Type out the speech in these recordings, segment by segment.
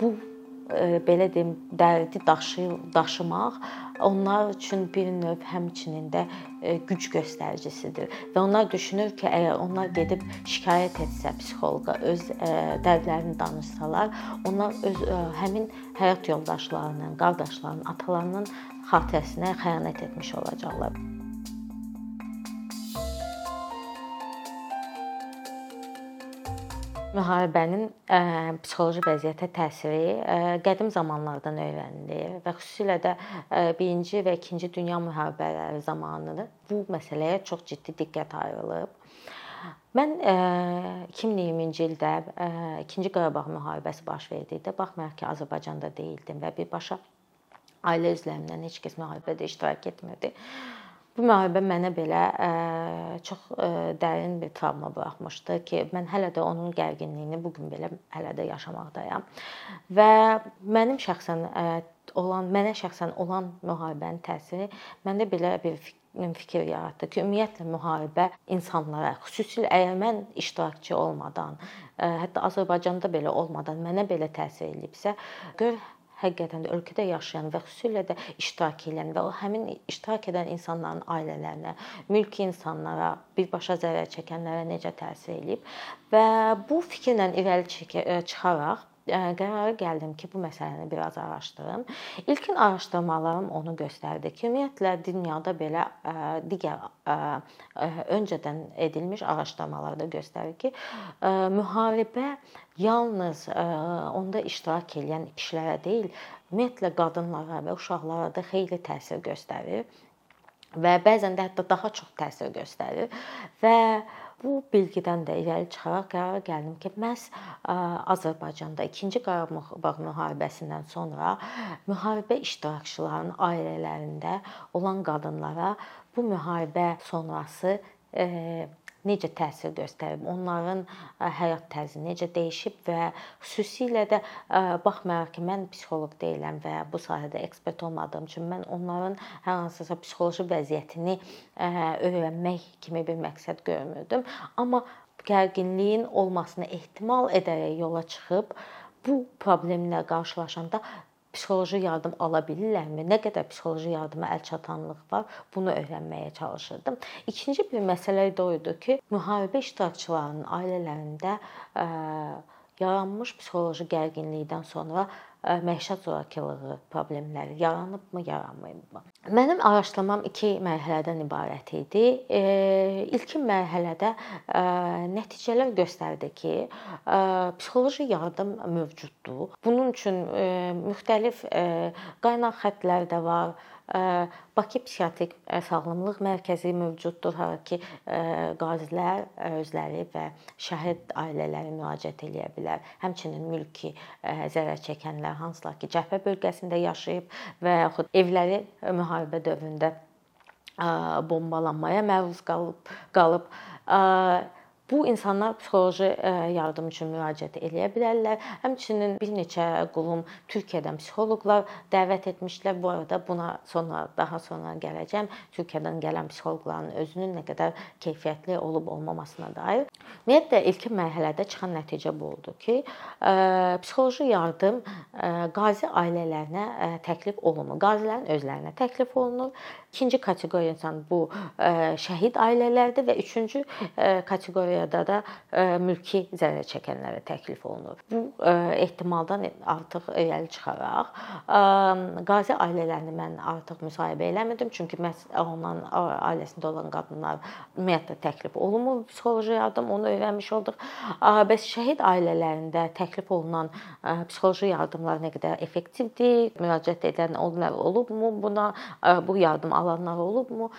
bu belə deyim, dərdi daşı daşımaq onlar üçün bir növ həmçinin də güc göstəricisidir və onlar düşünür ki, əgər onlar gedib şikayət etsə psixoloqa, öz dərdlərini danışsalar, onlar öz həmin həyat yoldaşlarının, qardaşlarının, atalarının xatirəsinə xəyanət etmiş olacaqlar. Müharibənin ə, psixoloji vəziyyətə təsiri ə, qədim zamanlardan öyrənilir və xüsusilə də ə, 1-ci və 2-ci dünya müharibələri zamanı bu məsələyə çox ciddi diqqət ayrılıb. Mən ə, 2020-ci ildə ə, 2-ci Qarabağ müharibəsi baş verdikdə baxmayaraq ki, Azərbaycanda değildim və birbaşa ailə üzvlərimdən heç kəs müharibədə iştirak etmirdi. Bu müharibə mənə belə ə, çox ə, dərin bir travma buraxmışdı ki, mən hələ də onun gərginliyini bu gün belə hələ də yaşamaqdayam. Və mənim şəxsən ə, olan mənə şəxsən olan müharibənin təsiri məndə belə bir fikir yaratdı ki, ümumiyyətlə müharibə insanlara, xüsusilə əgər mən iştirakçı olmadan, hətta Azərbaycanda belə olmadan mənə belə təsir eləyibsə, gör həqiqətən də ölkədə yaşayan və xüsusilə də iştirak edən və o həmin iştirak edən insanların ailələrinə, mülki insanlara, birbaşa zərər çəkənlərə necə təsir eləyib? Və bu fikirlə irəli çıxaraq qərara gəldim ki, bu məsələni biraz araşdırım. İlkin araşdırmalarım onu göstərdi ki, ümumiyyətlə dünyada belə digər öncədən edilmiş araşdırmalar da göstərir ki, müharibə yalnız onda iştirak edən kişilərə deyil, ümumiyyətlə qadınlara və uşaqlara da xeyli təsir göstərir və bəzən də hətta daha çox təsir göstərir və Bu bilgidən də irəli çıxaraq qərara gəldim ki, məhz Azərbaycanda 2-ci Qarabağ müharibəsindən sonra müharibə iştirakçılarının ailələrində olan qadınlara bu müharibə sonrası necə təsir göstərib, onların həyat tərzi necə dəyişib və xüsusilə də baxmayaraq ki, mən psixoloq deyiləm və bu sahədə ekspert olmadığım üçün mən onların hər hansısa psixoloji vəziyyətini öyrənmək kimi bir məqsəd görmürdüm. Amma gərginliyin olmasına ehtimal edərək yola çıxıb bu problemlə qarşılaşanda psixoloji yardım ala bilirlərmi? Nə qədər psixoloji yardıma əl çatanlıq var? Bunu öyrənməyə çalışırdım. İkinci bir məsələ də o idi ki, müharibə iştirakçılarının ailələrində yaranmış psixoloji gərginlikdən sonra məişət zorakılığı problemləri yaranıbmı, yaranmayıbmı? Mənim araşdırmam 2 mərhələdən ibarət idi. İlkin mərhələdə nəticələr göstərdi ki, psixoloji yardım mövcuddur. Bunun üçün müxtəlif qaynaq xəttlər də var Bakı Psixiatrik Sağlamlıq Mərkəzi mövcuddur, hara ki, qazilər özləri və şəhid ailələri müraciət eləyə bilər. Həmçinin mülki zərər çəkənlər, hansılar ki, cəbhə bölgəsində yaşayıb və yaxud evləri müharibə dövründə bombalanmaya məruz qalıb qalıb Bu insanlar psixoloji e, yardım üçün müraciət eləyə bilərlər. Həmçinin bir neçə qulum Türkiyədən psixoloqlar dəvət etmişlər. Bu arada buna sonra daha sonra gələcəm. Türkiyədən gələn psixoloqların özünün nə qədər keyfiyyətli olub olmamasına dair. Ümumiyyətlə ilkin mərhələdə çıxan nəticə bu oldu ki, e, psixoloji yardım e, qazi ailələrinə təklif olunur. Qazilərin özlərinə təklif olunur. İkinci kateqoriya insan bu şəhid ailələrdir və üçüncü kateqoriya kateqoriyada da e, mülki zərər çəkənlərə təklif olunur. Bu e, ehtimaldan artıq irəli çıxaraq e, qazi ailələrini mən artıq müsahibə eləmirdim, çünki məhz onların ailəsində olan qadınlar ümumiyyətlə təklif olunmur psixoloji yardım, onu öyrənmiş olduq. Bəs şəhid ailələrində təklif olunan psixoloji yardımlar nə qədər effektivdir? Müraciət edən onlar olubmu? Buna bu yardım alanlar olubmu?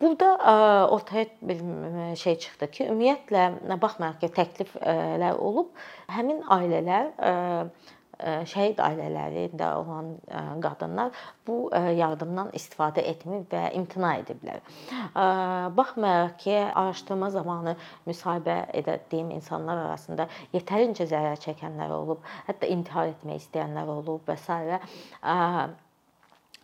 Burada ortaya bir şey çıxdı ki, ümumiyyətlə baxmayaraq ki, təkliflər olub, həmin ailələr şəhid ailələrində olan qadınlar bu yardımdan istifadə etmir və imtina ediblər. Baxmayaraq ki, araşdırma zamanı müsahibə etdiyim insanlar arasında yetərincə zərər çəkənlər olub, hətta intihar etmək istəyənlər olub və s.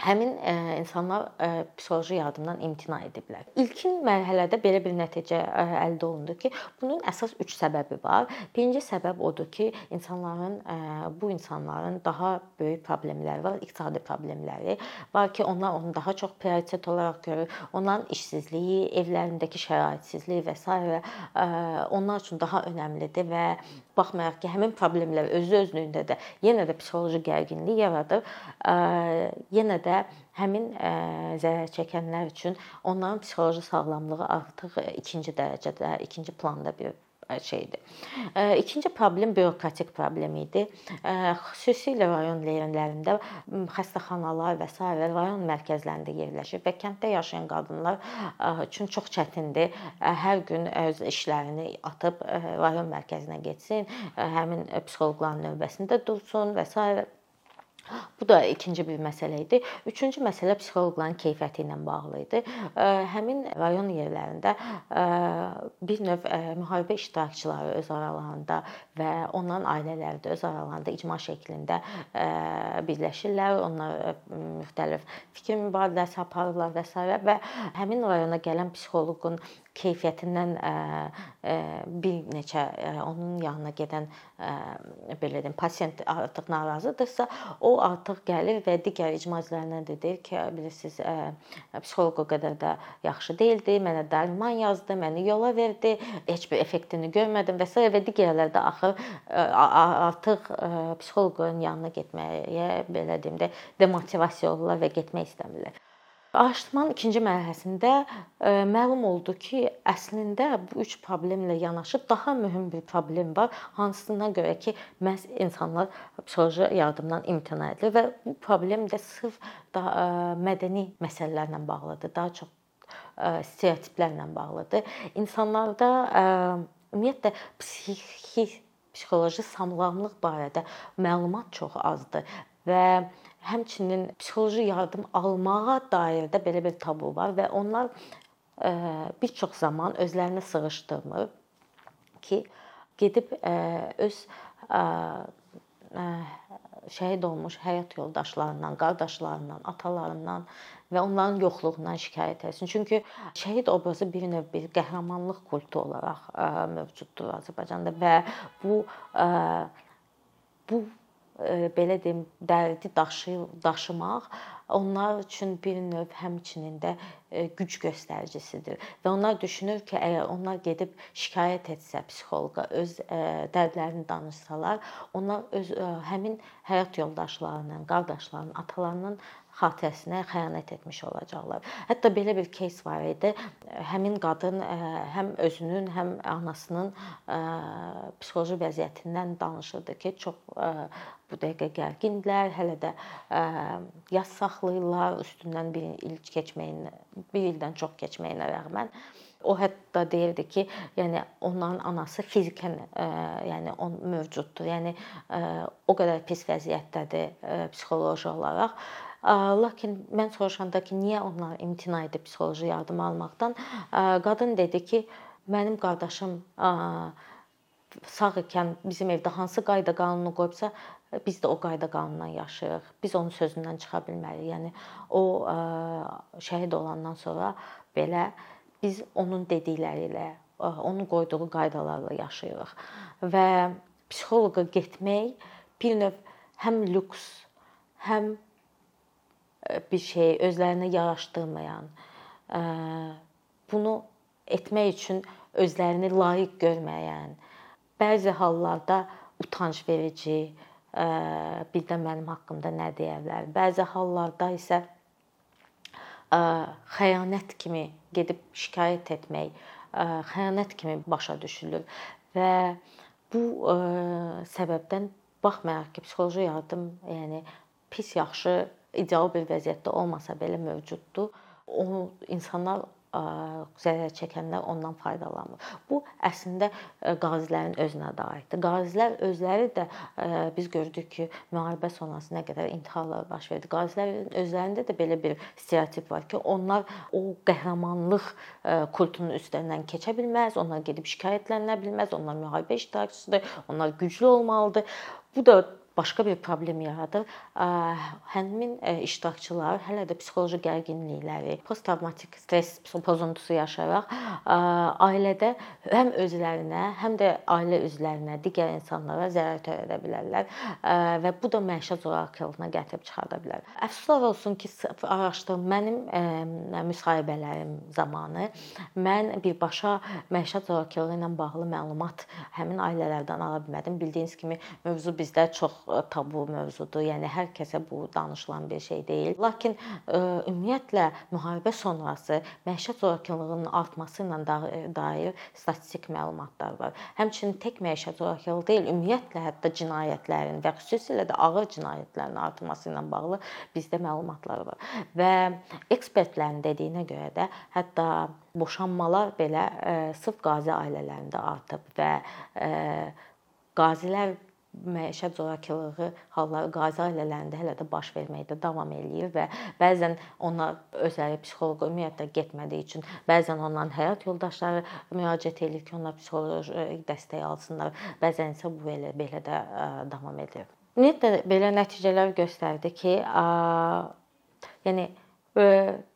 həmin ə, insanlar ə, psixoloji yardımdan imtina ediblər. İlkin mərhələdə belə bir nəticə ə, əldə olundu ki, bunun əsas 3 səbəbi var. Birinci səbəb odur ki, insanların ə, bu insanların daha böyük problemləri var, iqtisadi problemləri var ki, onlar onu daha çox prioritet olaraq görür. Onların işsizliyi, evlərindəki şəraitsizlik və s. onlar üçün daha önəmlidir və baxmayaraq ki, həmin problemlər özü özlüyündə də yenə də psixoloji gərginlik yaradır. Yenə də həmin zərər çəkənlər üçün onların psixoloji sağlamlığı artıq ikinci dərəcədə, ikinci planda bir şeydir. İkinci problem bürokratik problem idi. Xüsusilə rayon lerlərində xəstəxanalar və s. rayon mərkəzlərində yerləşir və kənddə yaşayan qadınlar üçün çox çətindir. Hər gün öz işlərini atıb rayon mərkəzinə getsin, həmin psixoloqların növbəsində dursun və s. Bu da ikinci bir məsələ idi. Üçüncü məsələ psixoloqların keyfiyyəti ilə bağlı idi. Həmin rayon yerlərində bir növ müharibə iştirakçıları öz aralarında və onların ailələri də öz aralarında icma şəklində birləşirlər. Onlar müxtəlif fikir mübadiləsi aparırlar və s. və həmin rayona gələn psixoloqun keyfiyyətindən bir neçə onun yanına gedən belə deyim, pasiyent artıq narazıdırsa, o artıq gəlir və digər icma üzvlərinə də deyir ki, bilirsiniz, psixoloq o qədər də yaxşı deyildi, mənə dərman yazdı, məni yola verdi, heç bir effektini görmədim və s. və digərlər də axır artıq psixoloqun yanına getməyə belə deyim də demotivasiya olurlar və getmək istəmirlər. Araşdırmanın ikinci mərhələsində e, məlum oldu ki, əslində bu üç problemlə yanaşı daha mühüm bir problem var, hansına görə ki, məhz insanlar psixoloji yardımdan imtina edir və bu problem də sırf da e, mədəni məsələlərlə bağlıdır, daha çox e, stereotiplərlə bağlıdır. İnsanlarda ümumiyyətlə psixi psixoloji sağlamlıq barədə məlumat çox azdır və həmçinin psixoloji yardım almağa dair də belə bir tabu var və onlar e, bir çox zaman özlərini sığışdırmır ki, gedib e, öz e, şəhid olmuş həyat yoldaşlarından, qardaşlarından, atalarından və onların yoxluğundan şikayət etsin. Çünki şəhid obrazı bir növ bir qəhrəmanlıq kultu olaraq mövcuddur Azərbaycanda və bu bu belə deyim, dərdi daşı daşımaq onlar üçün bir növ həmçinin də güc göstəricisidir. Və onlar düşünür ki, əgər onlar gedib şikayət etsə psixoloqa, öz dərdlərini danışsalar, onlar öz həmin həyat yoldaşlarının, qardaşlarının, atalarının xatirəsinə xəyanət etmiş olacaqlar. Hətta belə bir кейs var idi. Həmin qadın həm özünün, həm anasının psixoloji vəziyyətindən danışırdı ki, çox bu dəqiqə gərgindilər, hələ də yas saxlayırlar, üstündən bir il keçməyin, bir ildən çox keçməyinə rəğmən o hətta deyirdi ki, yəni onların anası fizikən, yəni on mövcuddur. Yəni o qədər pis vəziyyətdədir psixoloji olaraq Lakin mən soruşanda ki, niyə onlar imtina edib psixoloji yardım almaqdan, qadın dedi ki, mənim qardaşım sağ ikən bizim evdə hansı qayda qanunu qoyubsa, biz də o qayda qanundan yaşayırıq. Biz onun sözündən çıxa bilmərik. Yəni o şəhid olandan sonra belə biz onun dedikləri ilə, onun qoyduğu qaydalarla yaşayırıq. Və psixoloqa getmək bir növ həm lüks, həm bir şey özlərinə yaraşdırmayan, bunu etmək üçün özlərini layiq görməyən, bəzi hallarda utanc verici, bir də mənim haqqımda nə deyərlər. Bəzi hallarda isə xəyanət kimi gedib şikayət etmək, xəyanət kimi başa düşülür və bu səbəbdən baxmayaraq ki, psixoloji yardım, yəni pis yaxşı ideal bir vəziyyətdə olmasa belə mövcuddur. Onu insanlar zərər çəkənlər ondan faydalanmır. Bu əslində qazilərin özünə də aiddir. Qazilər özləri də biz gördük ki, müharibə sonrası nə qədər intiharlar baş verdi. Qazilərin özlərində də belə bir stereotip var ki, onlar o qəhrəmanlıq kultunun üstündən keçə bilməz, onlar gedib şikayətlənə bilməz, onlar müharibə iştirakçısıdır, onlar güclü olmalıdır. Bu da başqa bir problem yaradır. Həmin iştirakçılar hələ də psixoloji gərginlikləri, posttravmatik stress pozuntusu yaşayaraq ailədə həm özlərinə, həm də ailə üzvlərinə, digər insanlara zərər törədə bilərlər və bu da məişət zorakılığına gətirib çıxarda bilər. Əfsuslar olsun ki, araşdırma mənim müsahibələrim zamanı mən birbaşa məişət zorakılığı ilə bağlı məlumat həmin ailələrdən ala bilmədim. Bildiyiniz kimi mövzu bizdə çox tabu mövzudur. Yəni hər kəsə bu danışılan bir şey deyil. Lakin ə, ümumiyyətlə müharibə sonrası məişət zorakılığının artması ilə dair statistik məlumatlar var. Həmçinin tək məişət zorakılığı deyil, ümumiyyətlə hətta cinayətlərin və xüsusilə də ağır cinayətlərin artması ilə bağlı bizdə məlumatlar var. Və ekspertlərin dediyinə görə də hətta boşanmalar belə sırf qazi ailələrində artıb və qazilər məişət zorakılığı halları qazi ailələrində hələ də baş verməkdə davam eləyir və bəzən onlar özləri psixoloqa ümumiyyətlə getmədiyi üçün bəzən onların həyat yoldaşları müraciət edir ki, onlar psixoloji dəstək alsınlar. Bəzən isə bu elə belə də davam edir. Ümumiyyətlə belə nəticələr göstərdi ki, yəni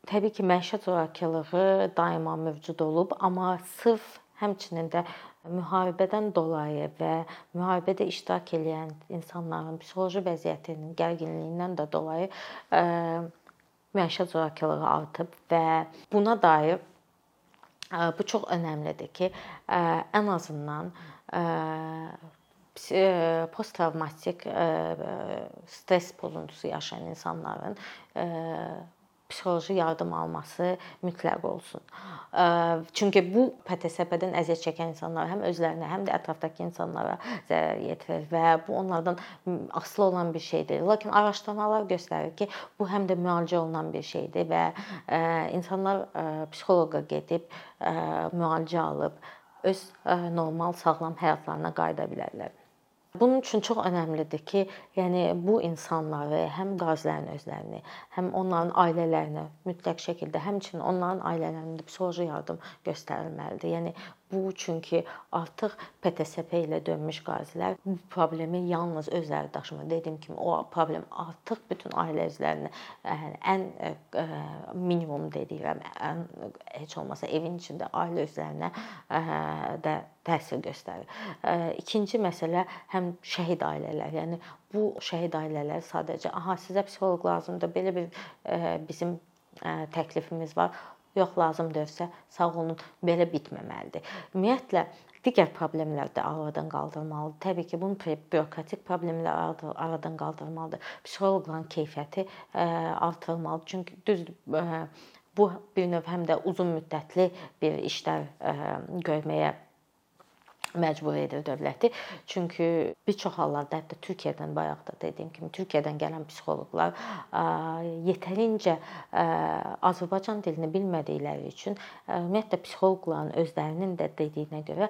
təbii ki, məişət zorakılığı daima mövcud olub, amma sırf həmçinin də müharibədən dolayı və müharibədə iştirak edən insanların psixoloji vəziyyətinin gərginliyindən də dolayı ə, məişət zorakılığı artıb və buna dair ə, bu çox əhəmiylidir ki, ə, ən azından posttravmatik stress pozuntusu yaşayan insanların psixoloji yardım alması mütləq olsun. Çünki bu PTSP-dən əziyyət çəkən insanlar həm özlərinə, həm də ətrafdakı insanlara zərər yetirir və bu onlardan asılı olan bir şeydir. Lakin araşdırmalar göstərir ki, bu həm də müalicə olunan bir şeydir və insanlar psixoloqa gedib müalicə alıb öz normal sağlam həyatlarına qayıda bilərlər. Bunun üçün çox əhəmilidir ki, yəni bu insanları, həm qazilərin özlərini, həm onların ailələrinə mütləq şəkildə, həmçinin onların ailələrində psixoloji yardım göstərilməlidir. Yəni Bu çünki artıq PTSP ilə dönmüş qazilər bu problemi yalnız özləri daşımır. Dediyim kimi o problem artıq bütün ailə üzvlərinə yəni ən minimum dediyirəm, ən heç olmasa evin içində ailə üzvlərinə də təsir göstərir. İkinci məsələ həm şəhid ailələr, yəni bu şəhid ailələr sadəcə aha sizə psixoloq lazımdır, belə bir ə, bizim ə, təklifimiz var yox lazımdırsa, sağ olun, belə bitməməlidir. Ümumiyyətlə digər problemlər də aradan qaldırılmalıdır. Təbii ki, bunun bürokratik problemlər aradan qaldırılmalıdır. Psixoloqların keyfiyyəti artırılmalıdır. Çünki düzdür, bu bir növ həm də uzun müddətli bir işlər görməyə məcbur edir dövləti. Çünki bir çox hallarda hətta Türkiyədən bayaq da dediyim kimi Türkiyədən gələn psixoloqlar yetərincə Azərbaycan dilini bilmədikləri üçün ümumiyyətlə psixoloqların özlərinin də dediyinə görə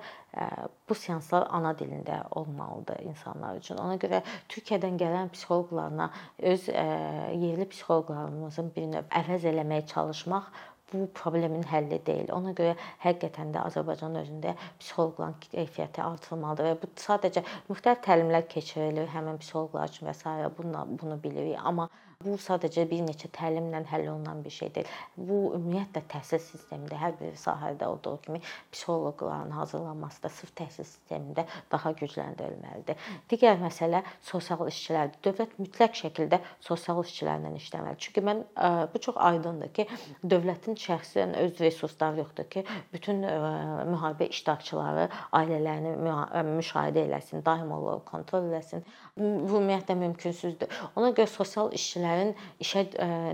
bu seanslar ana dilində olmalıdır insanlar üçün. Ona görə Türkiyədən gələn psixoloqlarla öz yerli psixoloqlarımızın bir növ əvəz eləməyə çalışmaq bu problemin həlli deyil. Ona görə həqiqətən də Azərbaycan özündə psixoloqların keyfiyyəti artırılmalıdır və bu sadəcə müxtəlif təlimlər keçirilir həmin psixoloqlar üçün və s. bunu bunu bilirik, amma Bu sadəcə bir neçə təlimlə həll olunan bir şey deyil. Bu ümumiyyətlə təhsil sistemində hər bir sahədə olduğu kimi psixoloqların hazırlanması da sırf təhsil sistemində daha gücləndirilməlidir. Digər məsələ sosial işçilərdir. Dövlət mütləq şəkildə sosial işçilərlə işləməlidir. Çünki mən bu çox aydındır ki, dövlətin şəxsən öz resursları yoxdur ki, bütün müharibə iştirakçıları ailələrini müşahidə eləsin, daim olaraq kontrol eləsin. Bu ümumiyyətlə mümkünsüzdür. Ona görə sosial işçilər ailənin işə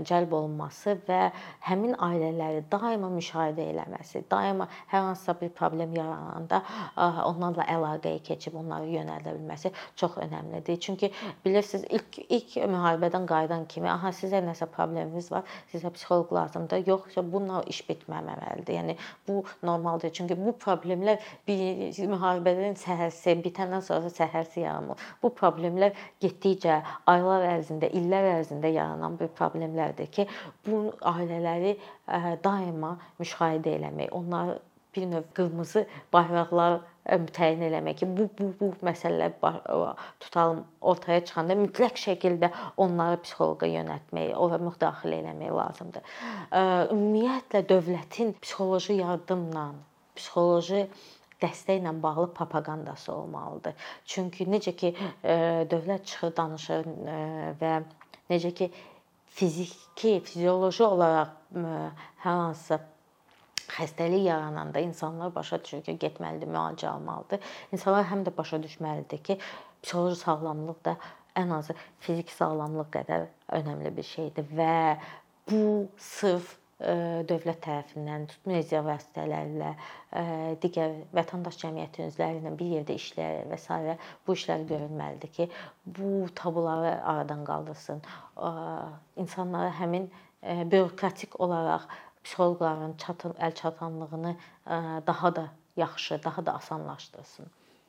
cəlb olunması və həmin ailələri daima müşahidə eləməsi, daima hər hansısa bir problem yarananda onlarla əlaqəyə keçib onları yönəldə bilməsi çox əhəmiylidir. Çünki bilirsiniz, ilk ilk müharibədən qayıdan kimi, aha sizə nəsə probleminiz var, sizə psixoloq lazımdır. Yoxsa bununla iş bitməməlidir. Yəni bu normaldır. Çünki bu problemlər bir müharibədən səhərsi bitəndən sonra səhərsi yaranmır. Bu problemlər getdikcə aylar ərzində, illər ərzində ailələrdə yaranan bir problemlərdir ki, bu ailələri daima müşahidə eləmək, onlar bir növ qırmızı bayraqlar təyin eləmək ki, bu bu bu məsələlər tutalım ortaya çıxanda mütləq şəkildə onları psixoloqa yönəltmək, ora müdaxilə eləmək lazımdır. Ümumiyyətlə dövlətin psixoloji yardımla, psixoloji dəstəklə bağlı propagandası olmalıdır. Çünki necə ki dövlət çıxır danışır və necə ki fiziki, fizioloji olaraq hər hansısa xəstəlik yarananda insanlar başa düşür ki, getməlidir, müalicə almalıdır. İnsanlar həm də başa düşməlidir ki, psixoloji sağlamlıq da ən azı fiziki sağlamlıq qədər önəmli bir şeydir və bu sırf dövlət tərəfindən media vasitələrlə, digər vətəndaş cəmiyyəti üzvləri ilə bir yerdə işləyərək və s. bu işlər görülməlidir ki, bu tabuları aradan qaldırsın. İnsanlara həmin bürokratik olaraq psixoloqların çatan əl çatanlığını daha da yaxşı, daha da asanlaşdırsın.